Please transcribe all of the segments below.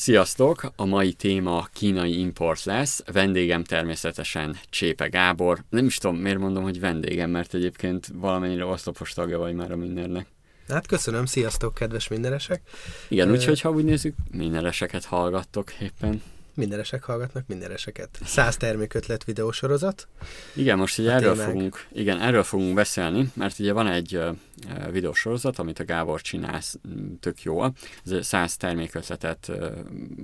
Sziasztok! A mai téma kínai import lesz. Vendégem természetesen Csépe Gábor. Nem is tudom, miért mondom, hogy vendégem, mert egyébként valamennyire oszlopos tagja vagy már a mindennek. Hát köszönöm, sziasztok, kedves mindenesek! Igen, úgyhogy ha úgy nézzük, mindeneseket hallgattok éppen. Mindenesek hallgatnak mindeneseket. Száz termékötlet videósorozat. Igen, most ugye erről fogunk, igen, erről fogunk beszélni, mert ugye van egy uh, videósorozat, amit a Gábor csinálsz tök jó. Ez száz termékötletet uh,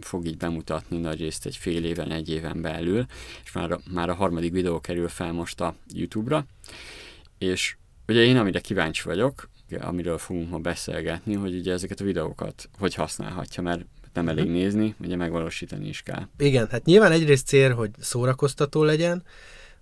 fog így bemutatni nagy részt egy fél éven, egy éven belül, és már, már a harmadik videó kerül fel most a YouTube-ra. És ugye én amire kíváncsi vagyok, amiről fogunk ma beszélgetni, hogy ugye ezeket a videókat hogy használhatja, mert nem elég mhm. nézni, ugye megvalósítani is kell. Igen, hát nyilván egyrészt cél, hogy szórakoztató legyen,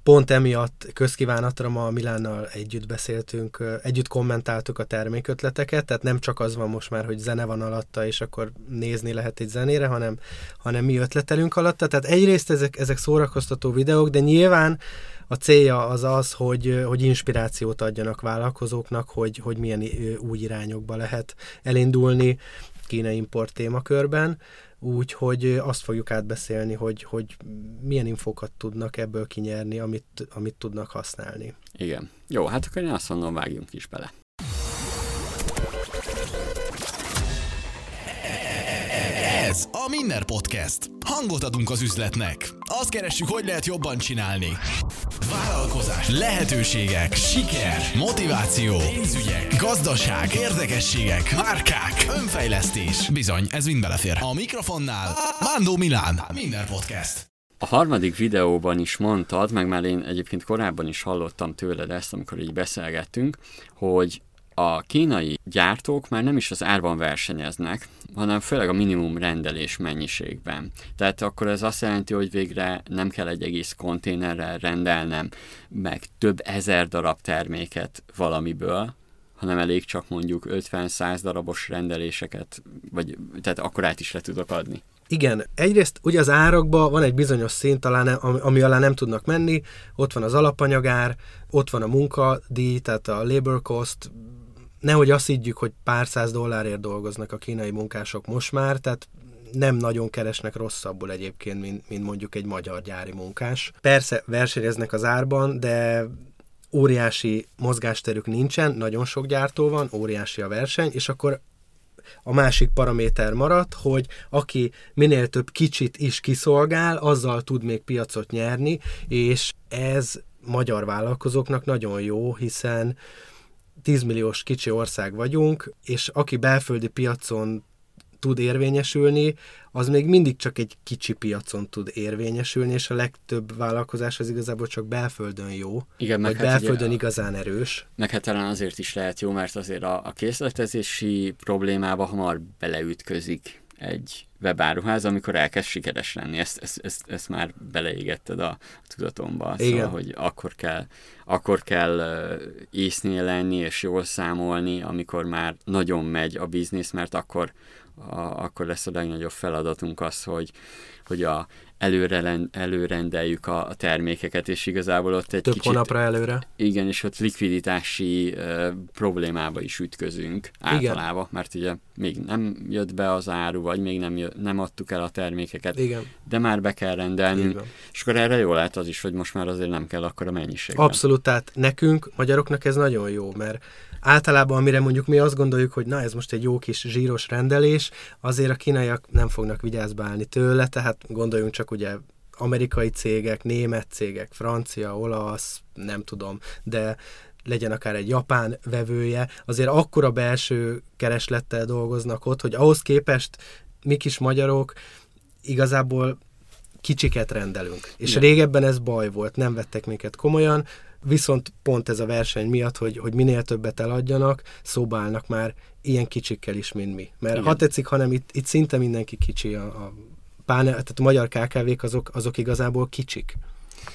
Pont emiatt közkívánatra ma Milánnal együtt beszéltünk, együtt kommentáltuk a termékötleteket, tehát nem csak az van most már, hogy zene van alatta, és akkor nézni lehet egy zenére, hanem, hanem mi ötletelünk alatta. Tehát egyrészt ezek, ezek szórakoztató videók, de nyilván a célja az az, hogy, hogy inspirációt adjanak vállalkozóknak, hogy, hogy milyen új irányokba lehet elindulni, Kína import témakörben, úgyhogy azt fogjuk átbeszélni, hogy, hogy milyen infókat tudnak ebből kinyerni, amit, amit tudnak használni. Igen. Jó, hát akkor én azt mondom, vágjunk is bele. Ez a Minner Podcast. Hangot adunk az üzletnek. Azt keressük, hogy lehet jobban csinálni. Vállalkozás, lehetőségek, siker, motiváció, pénzügyek, gazdaság, érdekességek, márkák, önfejlesztés. Bizony, ez mind belefér. A mikrofonnál Mándó Milán. Minner Podcast. A harmadik videóban is mondtad, meg már én egyébként korábban is hallottam tőled ezt, amikor így beszélgettünk, hogy a kínai gyártók már nem is az árban versenyeznek, hanem főleg a minimum rendelés mennyiségben. Tehát akkor ez azt jelenti, hogy végre nem kell egy egész konténerrel rendelnem, meg több ezer darab terméket valamiből, hanem elég csak mondjuk 50-100 darabos rendeléseket, vagy tehát akkor át is le tudok adni. Igen, egyrészt ugye az árakban van egy bizonyos szint, talán, ami alá nem tudnak menni, ott van az alapanyagár, ott van a munkadíj, tehát a labor cost, nehogy azt higgyük, hogy pár száz dollárért dolgoznak a kínai munkások most már, tehát nem nagyon keresnek rosszabbul egyébként, mint, mint mondjuk egy magyar gyári munkás. Persze versenyeznek az árban, de óriási mozgásterük nincsen, nagyon sok gyártó van, óriási a verseny, és akkor a másik paraméter maradt, hogy aki minél több kicsit is kiszolgál, azzal tud még piacot nyerni, és ez magyar vállalkozóknak nagyon jó, hiszen 10 milliós kicsi ország vagyunk, és aki belföldi piacon tud érvényesülni, az még mindig csak egy kicsi piacon tud érvényesülni, és a legtöbb vállalkozás az igazából csak belföldön jó, Igen, vagy hát belföldön ugye, igazán erős. Meg hát talán azért is lehet jó, mert azért a, a készletezési problémába hamar beleütközik egy webáruház, amikor elkezd sikeres lenni. Ezt, ezt, ezt, ezt már beleégetted a, a tudatomba. Igen. Szóval, hogy akkor kell, akkor kell észnél lenni és jól számolni, amikor már nagyon megy a biznisz, mert akkor, a, akkor lesz a legnagyobb feladatunk az, hogy, hogy a, előre, előrendeljük a, a termékeket, és igazából ott egy Több kicsit... hónapra előre. Igen, és ott likviditási uh, problémába is ütközünk általában, igen. mert ugye még nem jött be az áru, vagy még nem, jött, nem adtuk el a termékeket, igen. de már be kell rendelni, és akkor erre jó lehet az is, hogy most már azért nem kell akkor a mennyiség. Abszolút, tehát nekünk, magyaroknak ez nagyon jó, mert általában, amire mondjuk mi azt gondoljuk, hogy na ez most egy jó kis zsíros rendelés, azért a kínaiak nem fognak vigyázba állni tőle, tehát gondoljunk csak ugye amerikai cégek, német cégek, francia, olasz, nem tudom, de legyen akár egy japán vevője, azért akkora belső kereslettel dolgoznak ott, hogy ahhoz képest mi kis magyarok igazából kicsiket rendelünk. És Igen. régebben ez baj volt, nem vettek minket komolyan, viszont pont ez a verseny miatt, hogy, hogy minél többet eladjanak, szóba állnak már ilyen kicsikkel is, mint mi. Mert Igen. ha tetszik, hanem itt, itt szinte mindenki kicsi, a, a, páne, tehát a magyar KKV-k azok, azok igazából kicsik.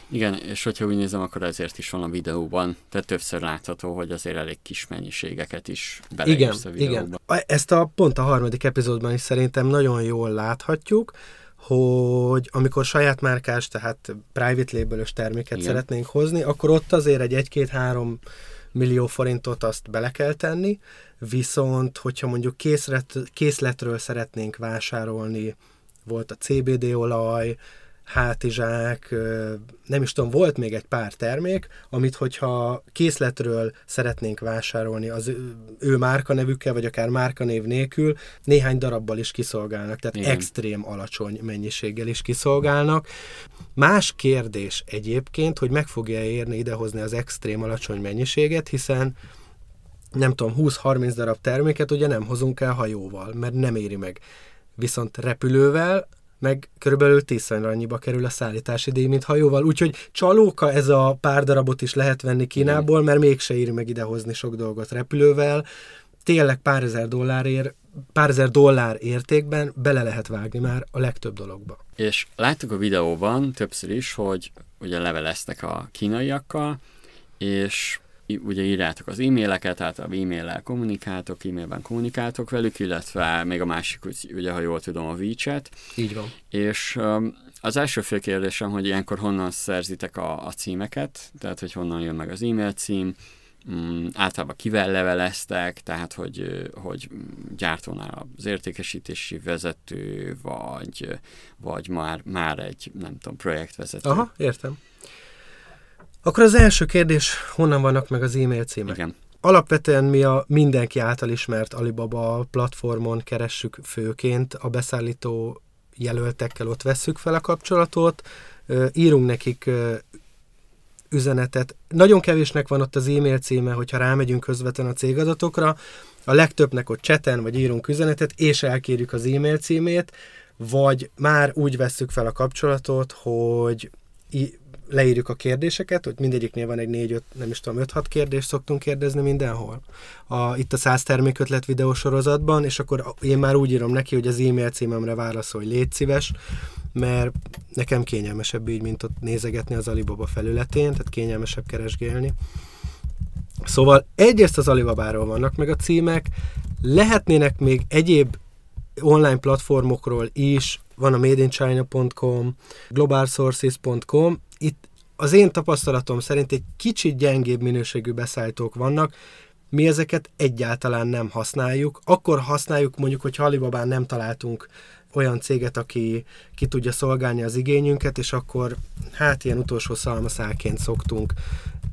Igen, és hogyha úgy nézem, akkor ezért is van a videóban, tehát többször látható, hogy azért elég kis mennyiségeket is beleírsz igen, a videóba. Igen, ezt a pont a harmadik epizódban is szerintem nagyon jól láthatjuk, hogy amikor saját márkás, tehát private label terméket Igen. szeretnénk hozni, akkor ott azért egy 1-2-3 millió forintot azt bele kell tenni, viszont hogyha mondjuk készlet, készletről szeretnénk vásárolni volt a CBD olaj, hátizsák, nem is tudom, volt még egy pár termék, amit hogyha készletről szeretnénk vásárolni az ő, ő márkanevükkel, vagy akár márkanév nélkül, néhány darabbal is kiszolgálnak, tehát Igen. extrém alacsony mennyiséggel is kiszolgálnak. Más kérdés egyébként, hogy meg fogja érni idehozni az extrém alacsony mennyiséget, hiszen nem tudom, 20-30 darab terméket ugye nem hozunk el hajóval, mert nem éri meg. Viszont repülővel meg körülbelül tízszer annyiba kerül a szállítási díj, mint hajóval. Úgyhogy csalóka ez a pár darabot is lehet venni Kínából, mert mégse éri meg idehozni sok dolgot repülővel. Tényleg pár ezer dollárért pár ezer dollár értékben bele lehet vágni már a legtöbb dologba. És láttuk a videóban többször is, hogy ugye leveleztek a kínaiakkal, és ugye írjátok az e-maileket, tehát a e-maillel kommunikáltok, e-mailben kommunikáltok velük, illetve még a másik, ugye, ha jól tudom, a WeChat. Így van. És um, az első fő kérdésem, hogy ilyenkor honnan szerzitek a, a címeket, tehát hogy honnan jön meg az e-mail cím, um, általában kivel leveleztek, tehát hogy, hogy gyártónál az értékesítési vezető, vagy, vagy már, már egy, nem tudom, projektvezető. Aha, értem. Akkor az első kérdés, honnan vannak meg az e-mail címek? Igen. Alapvetően mi a mindenki által ismert Alibaba platformon keressük főként a beszállító jelöltekkel, ott vesszük fel a kapcsolatot, írunk nekik üzenetet. Nagyon kevésnek van ott az e-mail címe, hogyha rámegyünk közvetlen a cégadatokra, a legtöbbnek ott cseten vagy írunk üzenetet, és elkérjük az e-mail címét, vagy már úgy vesszük fel a kapcsolatot, hogy leírjuk a kérdéseket, hogy mindegyiknél van egy négy-öt, nem is tudom, öt-hat kérdést szoktunk kérdezni mindenhol. A, itt a 100 termékötlet videósorozatban, és akkor én már úgy írom neki, hogy az e-mail címemre válaszol, hogy légy szíves, mert nekem kényelmesebb így, mint ott nézegetni az Alibaba felületén, tehát kényelmesebb keresgélni. Szóval egyrészt az Alibabáról vannak meg a címek, lehetnének még egyéb online platformokról is, van a madeinchina.com, globalsources.com, itt az én tapasztalatom szerint egy kicsit gyengébb minőségű beszállítók vannak, mi ezeket egyáltalán nem használjuk. Akkor használjuk mondjuk, hogy Alibabán nem találtunk olyan céget, aki ki tudja szolgálni az igényünket, és akkor hát ilyen utolsó szalmaszálként szoktunk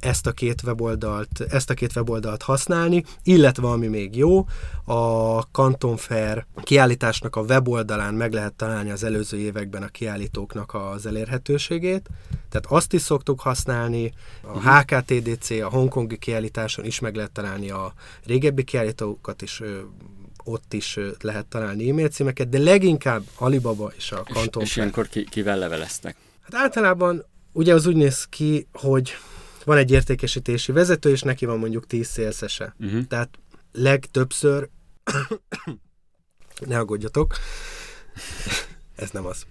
ezt a két weboldalt, ezt a két weboldalt használni, illetve ami még jó, a Canton Fair kiállításnak a weboldalán meg lehet találni az előző években a kiállítóknak az elérhetőségét, tehát azt is szoktuk használni, a HKTDC, a hongkongi kiállításon is meg lehet találni a régebbi kiállítókat is ott is lehet találni e-mail címeket, de leginkább Alibaba és a Canton És, és ilyenkor ki, kivel leveleztek? Hát általában ugye az úgy néz ki, hogy van egy értékesítési vezető, és neki van mondjuk 10 szélszese. Uh-huh. Tehát legtöbbször, ne aggódjatok, ez nem az.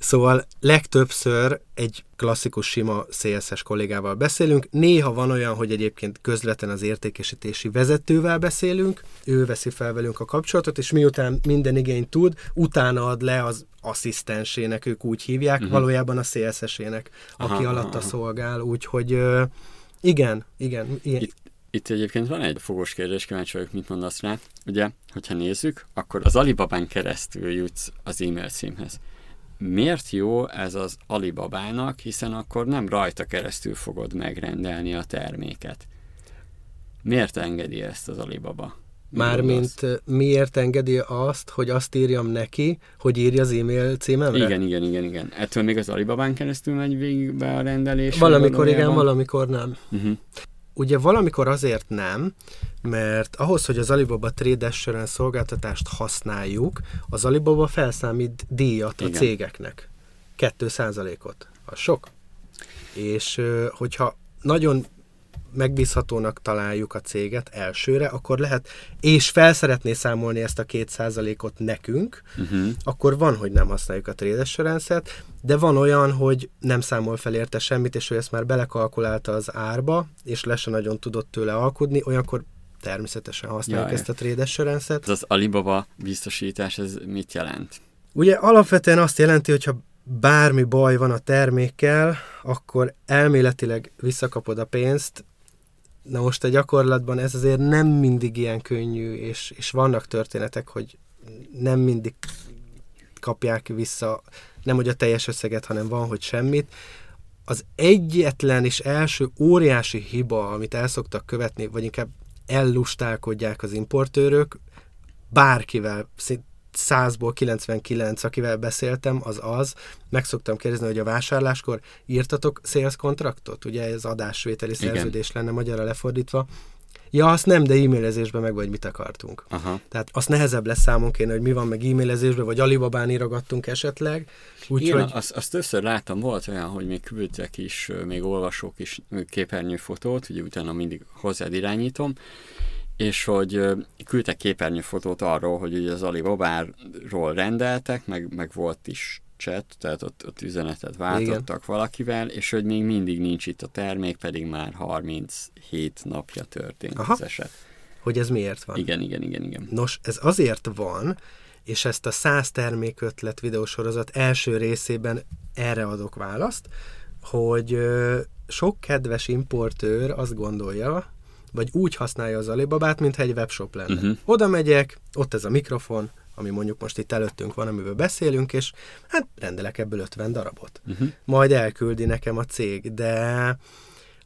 Szóval legtöbbször egy klasszikus sima CSS kollégával beszélünk. Néha van olyan, hogy egyébként közvetlen az értékesítési vezetővel beszélünk, ő veszi fel velünk a kapcsolatot, és miután minden igényt tud, utána ad le az asszisztensének, ők úgy hívják, uh-huh. valójában a CSS-ének, aki aha, alatta aha. szolgál, úgyhogy igen, igen. Igen. Itt, itt egyébként van egy fogós kérdés, kíváncsi vagyok, mit mondasz rá. Ugye, hogyha nézzük, akkor az Alibabán keresztül jutsz az e-mail címhez miért jó ez az Alibabának, hiszen akkor nem rajta keresztül fogod megrendelni a terméket. Miért engedi ezt az Alibaba? Mármint miért engedi azt, hogy azt írjam neki, hogy írja az e-mail címemre? Igen, igen, igen, igen. Ettől még az Alibabán keresztül megy végbe a rendelés? Valamikor igen, valamikor nem. Uh-huh. Ugye valamikor azért nem, mert ahhoz, hogy az Alibaba Trade Assurance szolgáltatást használjuk, az Alibaba felszámít díjat Igen. a cégeknek. 2%-ot. Az sok. És hogyha nagyon megbízhatónak találjuk a céget elsőre, akkor lehet, és fel szeretné számolni ezt a két százalékot nekünk, uh-huh. akkor van, hogy nem használjuk a trade de van olyan, hogy nem számol fel érte semmit, és ő ezt már belekalkulálta az árba, és le se nagyon tudott tőle alkudni, olyankor természetesen használjuk Jaj. ezt a assurance-et. Ez az Alibaba biztosítás, ez mit jelent? Ugye alapvetően azt jelenti, hogyha bármi baj van a termékkel, akkor elméletileg visszakapod a pénzt, Na most a gyakorlatban ez azért nem mindig ilyen könnyű, és, és vannak történetek, hogy nem mindig kapják vissza, nem hogy a teljes összeget, hanem van, hogy semmit. Az egyetlen és első óriási hiba, amit el szoktak követni, vagy inkább ellustálkodják az importőrök, bárkivel, százból 99, akivel beszéltem, az az, meg szoktam kérdezni, hogy a vásárláskor írtatok sales kontraktot? Ugye ez adásvételi Igen. szerződés lenne magyarra lefordítva. Ja, azt nem, de e-mailezésben meg vagy mit akartunk. Aha. Tehát azt nehezebb lesz számon kéne, hogy mi van meg e-mailezésben, vagy Alibabán írogattunk esetleg. Úgy, Igen, hogy... azt, azt többször láttam, volt olyan, hogy még küldtek is, még olvasók is képernyőfotót, ugye utána mindig hozzád irányítom, és hogy küldtek képernyőfotót arról, hogy ugye az Alibabáról rendeltek, meg, meg volt is chat, tehát ott, ott üzenetet váltottak Igen. valakivel, és hogy még mindig nincs itt a termék, pedig már 37 napja történt Aha. az eset. Hogy ez miért van? Igen, igen, igen, igen. Nos, ez azért van, és ezt a 100 termékötlet videósorozat első részében erre adok választ, hogy sok kedves importőr azt gondolja, vagy úgy használja az Alibabát, mintha egy webshop lenne. Uh-huh. Oda megyek, ott ez a mikrofon, ami mondjuk most itt előttünk van, amivel beszélünk, és hát rendelek ebből 50 darabot. Uh-huh. Majd elküldi nekem a cég, de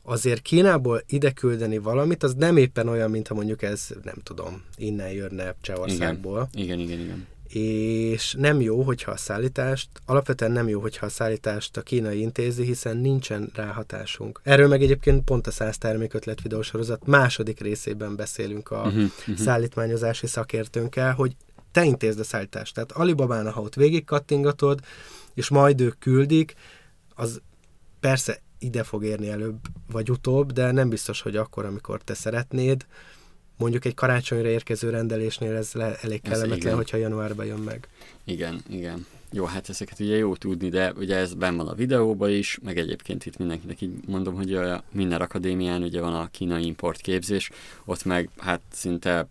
azért Kínából ide küldeni valamit, az nem éppen olyan, mint ha mondjuk ez, nem tudom, innen jönne Csehországból. Igen, igen, igen. igen és nem jó, hogyha a szállítást, alapvetően nem jó, hogyha a szállítást a kínai intézi, hiszen nincsen ráhatásunk. Erről meg egyébként pont a 100 termékötlet videósorozat második részében beszélünk a uh-huh, uh-huh. szállítmányozási szakértőnkkel, hogy te intézd a szállítást. Tehát Alibabán, ha ott végig kattingatod, és majd ők küldik, az persze ide fog érni előbb vagy utóbb, de nem biztos, hogy akkor, amikor te szeretnéd, mondjuk egy karácsonyra érkező rendelésnél ez le, elég kellemetlen, ez hogyha januárban jön meg. Igen, igen. Jó, hát ezeket ugye jó tudni, de ugye ez benn van a videóban is, meg egyébként itt mindenkinek így mondom, hogy a minden akadémián ugye van a kínai import képzés, ott meg hát szinte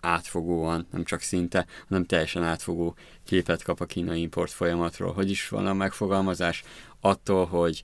átfogóan, nem csak szinte, hanem teljesen átfogó képet kap a kínai import folyamatról. Hogy is van a megfogalmazás? Attól, hogy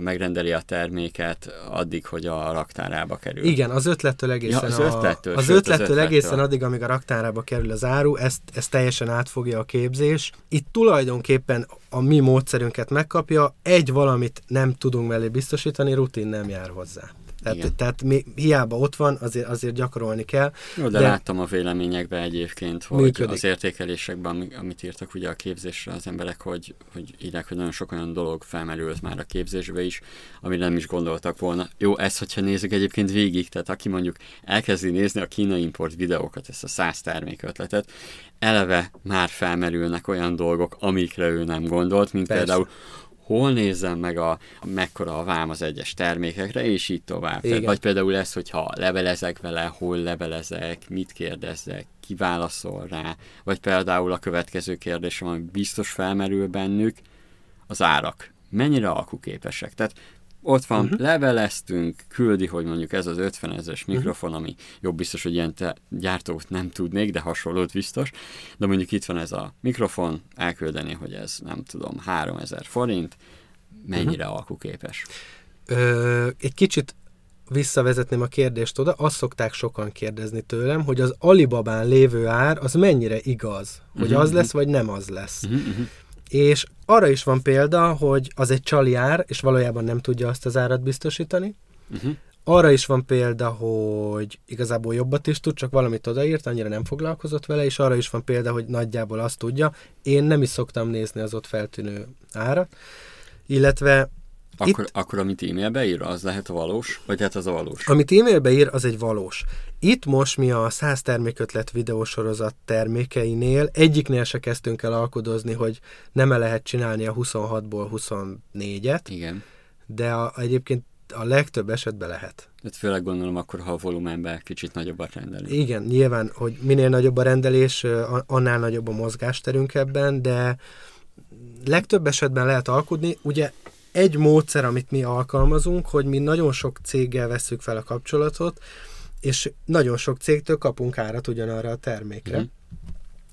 megrendeli a terméket addig, hogy a raktárába kerül. Igen, az ötlettől egészen, ja, az ötlettől, a, az, sőt, ötlettől, az ötlettől egészen addig, amíg a raktárába kerül az áru, ezt, ezt teljesen átfogja a képzés. Itt tulajdonképpen a mi módszerünket megkapja, egy valamit nem tudunk mellé biztosítani, rutin nem jár hozzá. Tehát, tehát mi, hiába ott van, azért, azért gyakorolni kell. Jó, de, de láttam a véleményekben egyébként, hogy működik. az értékelésekben, amit írtak ugye a képzésre az emberek, hogy, hogy írják, hogy nagyon sok olyan dolog felmerült már a képzésbe is, ami nem is gondoltak volna. Jó, ezt, hogyha nézzük egyébként végig, tehát aki mondjuk elkezdi nézni a kínai import videókat, ezt a száz termék ötletet, eleve már felmerülnek olyan dolgok, amikre ő nem gondolt, mint Persze. például hol nézzem meg a, mekkora a vám az egyes termékekre, és így tovább. Tehát, vagy például ez, hogyha levelezek vele, hol levelezek, mit kérdezzek, ki válaszol rá, vagy például a következő kérdésem, ami biztos felmerül bennük, az árak. Mennyire alkuképesek? Tehát ott van, uh-huh. leveleztünk, küldi, hogy mondjuk ez az 50 ezeres mhm. mikrofon, ami jobb biztos, hogy ilyen te, gyártót nem tudnék, de hasonlót biztos, de mondjuk itt van ez a mikrofon, elküldeni, hogy ez nem tudom, 3000 forint, mennyire uh-huh. alkuképes? Ö, egy kicsit visszavezetném a kérdést oda, azt szokták sokan kérdezni tőlem, hogy az Alibabán lévő ár az mennyire igaz, hogy uh-huh. az lesz, vagy nem az lesz. Uh-huh. És arra is van példa, hogy az egy csali ár, és valójában nem tudja azt az árat biztosítani. Uh-huh. Arra is van példa, hogy igazából jobbat is tud, csak valamit odaírt, annyira nem foglalkozott vele, és arra is van példa, hogy nagyjából azt tudja. Én nem is szoktam nézni az ott feltűnő árat, illetve akkor, Itt, akkor amit e-mailbe ír, az lehet a valós? Vagy hát az a valós? Amit e-mailbe ír, az egy valós. Itt most mi a 100 termékötlet videósorozat termékeinél egyiknél se kezdtünk el alkudozni, hogy nem -e lehet csinálni a 26-ból 24-et. Igen. De a, egyébként a legtöbb esetben lehet. Tehát főleg gondolom akkor, ha a volumenben kicsit nagyobb a rendelés. Igen, nyilván, hogy minél nagyobb a rendelés, annál nagyobb a mozgásterünk ebben, de legtöbb esetben lehet alkudni. Ugye egy módszer, amit mi alkalmazunk, hogy mi nagyon sok céggel veszük fel a kapcsolatot, és nagyon sok cégtől kapunk árat ugyanarra a termékre. Mm.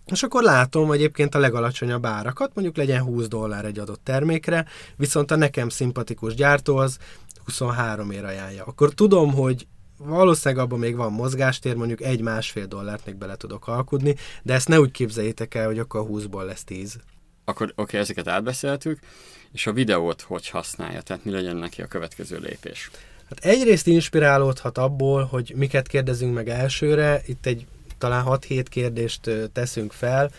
És akkor látom egyébként a legalacsonyabb árakat, mondjuk legyen 20 dollár egy adott termékre, viszont a nekem szimpatikus gyártó az 23 ér ajánlja. Akkor tudom, hogy valószínűleg abban még van mozgástér, mondjuk egy-másfél dollárt még bele tudok alkudni, de ezt ne úgy képzeljétek el, hogy akkor a 20-ból lesz 10. Akkor oké, okay, ezeket átbeszéltük, és a videót hogy használja, tehát mi legyen neki a következő lépés? Hát egyrészt inspirálódhat abból, hogy miket kérdezünk meg elsőre, itt egy talán 6-7 kérdést teszünk fel.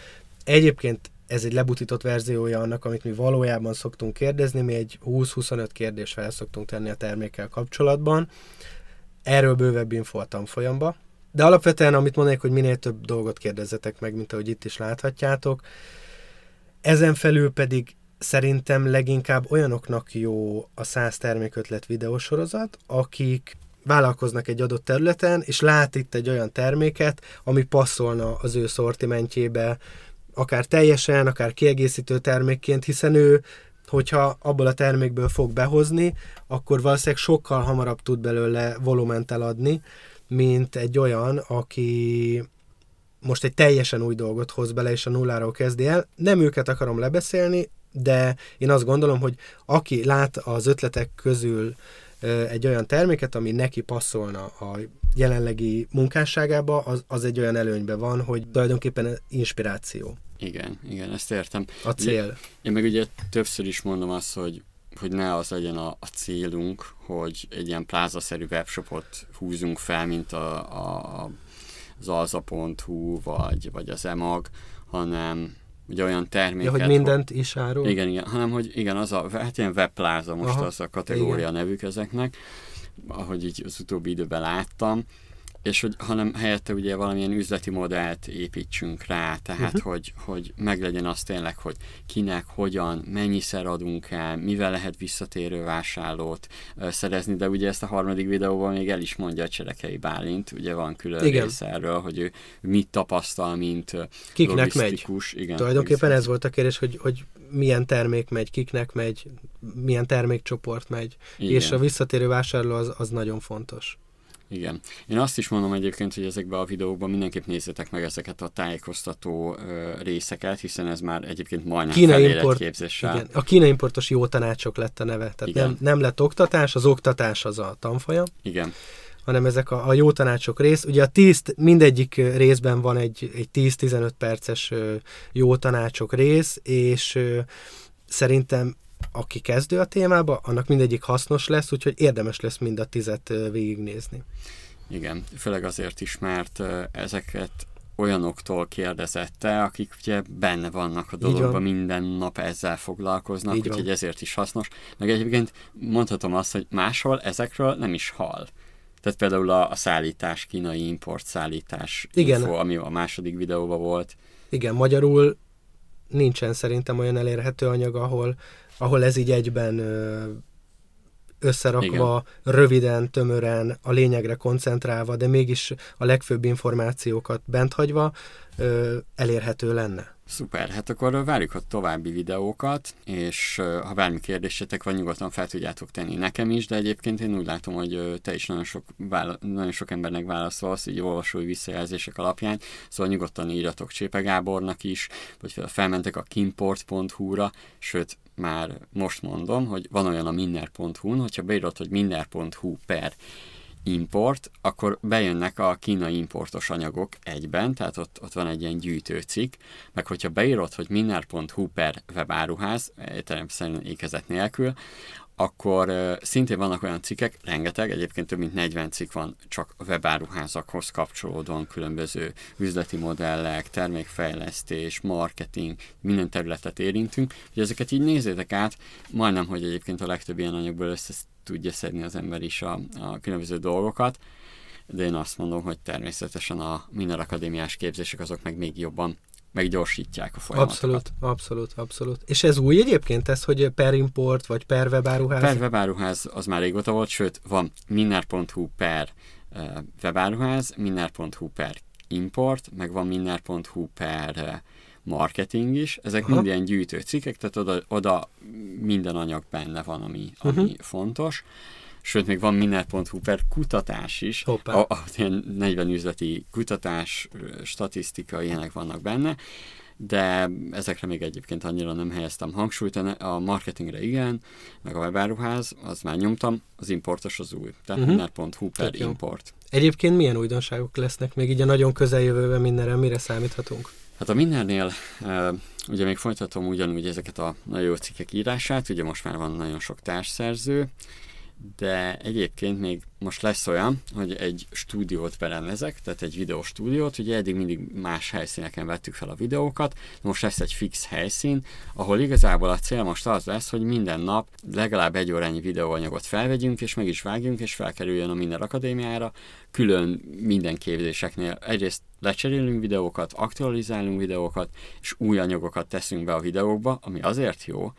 Egyébként ez egy lebutított verziója annak, amit mi valójában szoktunk kérdezni, mi egy 20-25 kérdést fel szoktunk tenni a termékkel kapcsolatban. Erről bővebb info a tanfolyamba. De alapvetően, amit mondanék, hogy minél több dolgot kérdezzetek meg, mint ahogy itt is láthatjátok. Ezen felül pedig szerintem leginkább olyanoknak jó a 100 termékötlet videósorozat, akik vállalkoznak egy adott területen, és lát itt egy olyan terméket, ami passzolna az ő szortimentjébe, akár teljesen, akár kiegészítő termékként, hiszen ő, hogyha abból a termékből fog behozni, akkor valószínűleg sokkal hamarabb tud belőle volument eladni, mint egy olyan, aki most egy teljesen új dolgot hoz bele, és a nulláról kezdi el. Nem őket akarom lebeszélni, de én azt gondolom, hogy aki lát az ötletek közül egy olyan terméket, ami neki passzolna a jelenlegi munkásságába, az, az egy olyan előnyben van, hogy tulajdonképpen inspiráció. Igen, igen, ezt értem. A cél. Ugye, én meg ugye többször is mondom azt, hogy hogy ne az legyen a, a célunk, hogy egy ilyen plázaszerű webshopot húzunk fel, mint a, a, az alza.hu vagy, vagy az emag, hanem ugye olyan terméket... Ja, hogy mindent is árul? Igen, igen, hanem hogy igen, az a, hát ilyen webpláza most Aha, az a kategória igen. nevük ezeknek, ahogy így az utóbbi időben láttam, és hogy, hanem helyette ugye valamilyen üzleti modellt építsünk rá, tehát uh-huh. hogy, hogy meglegyen az tényleg, hogy kinek, hogyan, mennyiszer adunk el, mivel lehet visszatérő vásárlót uh, szerezni, de ugye ezt a harmadik videóban még el is mondja a Cselekei Bálint, ugye van külön Igen. rész erről, hogy ő mit tapasztal, mint Kiknek megy? Igen, Tulajdonképpen ez volt a kérdés, hogy, hogy milyen termék megy, kiknek megy, milyen termékcsoport megy, Igen. és a visszatérő vásárló az, az nagyon fontos. Igen. Én azt is mondom egyébként, hogy ezekben a videókban mindenképp nézzétek meg ezeket a tájékoztató ö, részeket, hiszen ez már egyébként majdnem Kína import, képzéssel. Igen. A Kína importos jó tanácsok lett a neve. Tehát nem, nem lett oktatás, az oktatás az a tanfolyam. Igen hanem ezek a, a jó tanácsok rész. Ugye a tíz, mindegyik részben van egy, egy 10-15 perces jó tanácsok rész, és szerintem aki kezdő a témába, annak mindegyik hasznos lesz, úgyhogy érdemes lesz mind a tizet végignézni. Igen, főleg azért is, mert ezeket olyanoktól kérdezette, akik ugye benne vannak a dologban, minden nap ezzel foglalkoznak, Így úgyhogy van. ezért is hasznos. Meg egyébként mondhatom azt, hogy máshol ezekről nem is hall. Tehát például a, a szállítás, kínai import szállítás Igen. info, ami a második videóban volt. Igen, magyarul nincsen szerintem olyan elérhető anyag, ahol ahol ez így egyben összerakva, Igen. röviden, tömören, a lényegre koncentrálva, de mégis a legfőbb információkat bent hagyva elérhető lenne. Szuper, hát akkor várjuk a további videókat, és ha bármi kérdésetek van, nyugodtan fel tudjátok tenni nekem is, de egyébként én úgy látom, hogy te is nagyon sok, vála- nagyon sok embernek válaszolsz, így olvasói visszajelzések alapján, szóval nyugodtan írjatok Csépe Gábornak is, vagy felmentek a kimport.hu-ra, sőt, már most mondom, hogy van olyan a minner.hu-n, hogyha beírod, hogy minner.hu per import, akkor bejönnek a kínai importos anyagok egyben, tehát ott, ott van egy ilyen gyűjtőcikk, meg hogyha beírod, hogy minner.hu per webáruház, természetesen ékezet nélkül, akkor szintén vannak olyan cikkek, rengeteg, egyébként több mint 40 cikk van csak webáruházakhoz kapcsolódóan különböző üzleti modellek, termékfejlesztés, marketing, minden területet érintünk, hogy ezeket így nézzétek át, majdnem, hogy egyébként a legtöbb ilyen anyagból össze tudja szedni az ember is a, a különböző dolgokat, de én azt mondom, hogy természetesen a minden akadémiás képzések azok meg még jobban meggyorsítják a folyamatokat. Abszolút, abszolút, abszolút. És ez új egyébként ez, hogy per import, vagy per webáruház? Per webáruház az már régóta volt, sőt, van minner.hu per uh, webáruház, minner.hu per import, meg van minner.hu per uh, marketing is. Ezek Aha. mind ilyen gyűjtő cikkek, tehát oda, oda minden anyag benne van, ami, ami uh-huh. fontos sőt, még van minner.hu per kutatás is, Hoppá. a, a, ilyen 40 üzleti kutatás, statisztika, ilyenek vannak benne, de ezekre még egyébként annyira nem helyeztem hangsúlyt, a marketingre igen, meg a webáruház, az már nyomtam, az importos az új, tehát uh-huh. minner.hu per import. Egyébként milyen újdonságok lesznek még így a nagyon közeljövőben mindenre, mire számíthatunk? Hát a mindennél ugye még folytatom ugyanúgy ezeket a nagyon jó cikkek írását, ugye most már van nagyon sok társszerző, de egyébként még most lesz olyan, hogy egy stúdiót berendezek, tehát egy videóstúdiót, ugye eddig mindig más helyszíneken vettük fel a videókat, most lesz egy fix helyszín, ahol igazából a cél most az lesz, hogy minden nap legalább egy órányi videóanyagot felvegyünk, és meg is vágjunk, és felkerüljön a Minden Akadémiára, külön minden képzéseknél. Egyrészt lecserélünk videókat, aktualizálunk videókat, és új anyagokat teszünk be a videókba, ami azért jó,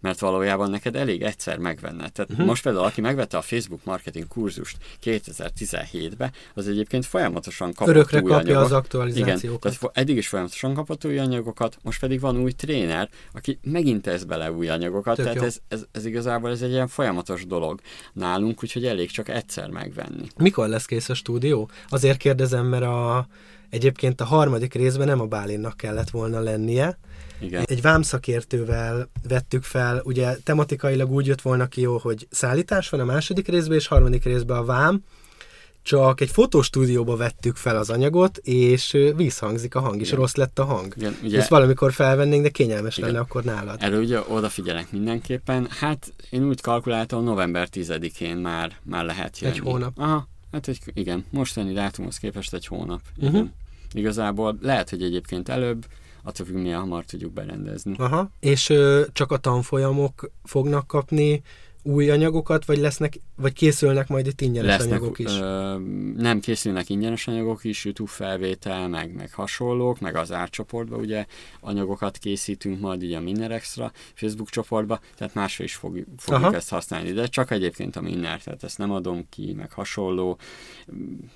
mert valójában neked elég egyszer megvenne. Tehát uh-huh. most például, aki megvette a Facebook marketing kurzust 2017-be, az egyébként folyamatosan kapott Örökre új kapja anyagot. az aktualizációkat. Igen, tehát eddig is folyamatosan kapott új anyagokat, most pedig van új tréner, aki megint tesz bele új anyagokat, Tök tehát ez, ez, ez, igazából ez egy ilyen folyamatos dolog nálunk, úgyhogy elég csak egyszer megvenni. Mikor lesz kész a stúdió? Azért kérdezem, mert a, egyébként a harmadik részben nem a Bálinnak kellett volna lennie, igen. Egy vámszakértővel vettük fel, ugye tematikailag úgy jött volna ki jó, hogy szállítás van a második részben, és harmadik részben a vám, csak egy fotostúdióba vettük fel az anyagot, és vízhangzik a hang, és rossz lett a hang. Igen, ugye, Ezt valamikor felvennénk, de kényelmes igen. lenne akkor nálad. Erről ugye odafigyelek mindenképpen. Hát én úgy kalkuláltam, november 10-én már, már lehet jönni. Egy hónap. Aha, hát egy, igen, mostani dátumhoz képest egy hónap. Igen. Uh-huh. Igazából lehet, hogy egyébként előbb, attól függ, milyen hamar tudjuk berendezni. Aha, és ö, csak a tanfolyamok fognak kapni új anyagokat, vagy lesznek, vagy készülnek majd itt ingyenes lesznek, anyagok is? Ö, nem készülnek ingyenes anyagok is, YouTube felvétel, meg, meg hasonlók, meg az árcsoportba ugye anyagokat készítünk majd ugye a Minner Extra Facebook csoportba, tehát másra is fog, fogjuk Aha. ezt használni, de csak egyébként a Minner, tehát ezt nem adom ki, meg hasonló,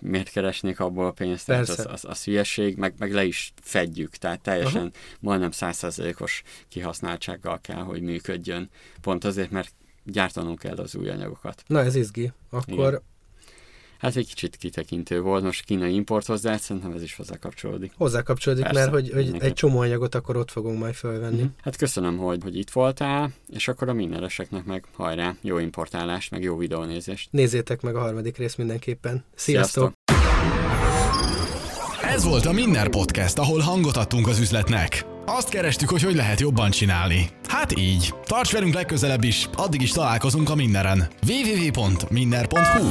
miért keresnék abból a pénzt, tehát az, az, az hülyeség, meg, meg le is fedjük, tehát teljesen Aha. majdnem százszerzelékos kihasználtsággal kell, hogy működjön, pont azért, mert gyártanunk kell az új anyagokat. Na ez izgi. Akkor Igen. Hát egy kicsit kitekintő volt, most kínai importhoz, de hát szerintem ez is hozzá kapcsolódik. Hozzá kapcsolódik, Persze, mert hogy, hogy egy csomó anyagot akkor ott fogunk majd fölvenni. Mm-hmm. Hát köszönöm, hogy, hogy itt voltál, és akkor a mindeneseknek meg hajrá, jó importálást, meg jó videónézést. Nézzétek meg a harmadik részt mindenképpen. Sziasztok! Sziasztok. Ez volt a Minner Podcast, ahol hangot adtunk az üzletnek. Azt kerestük, hogy hogy lehet jobban csinálni. Hát így. Tarts velünk legközelebb is, addig is találkozunk a mindenen. www.minner.hu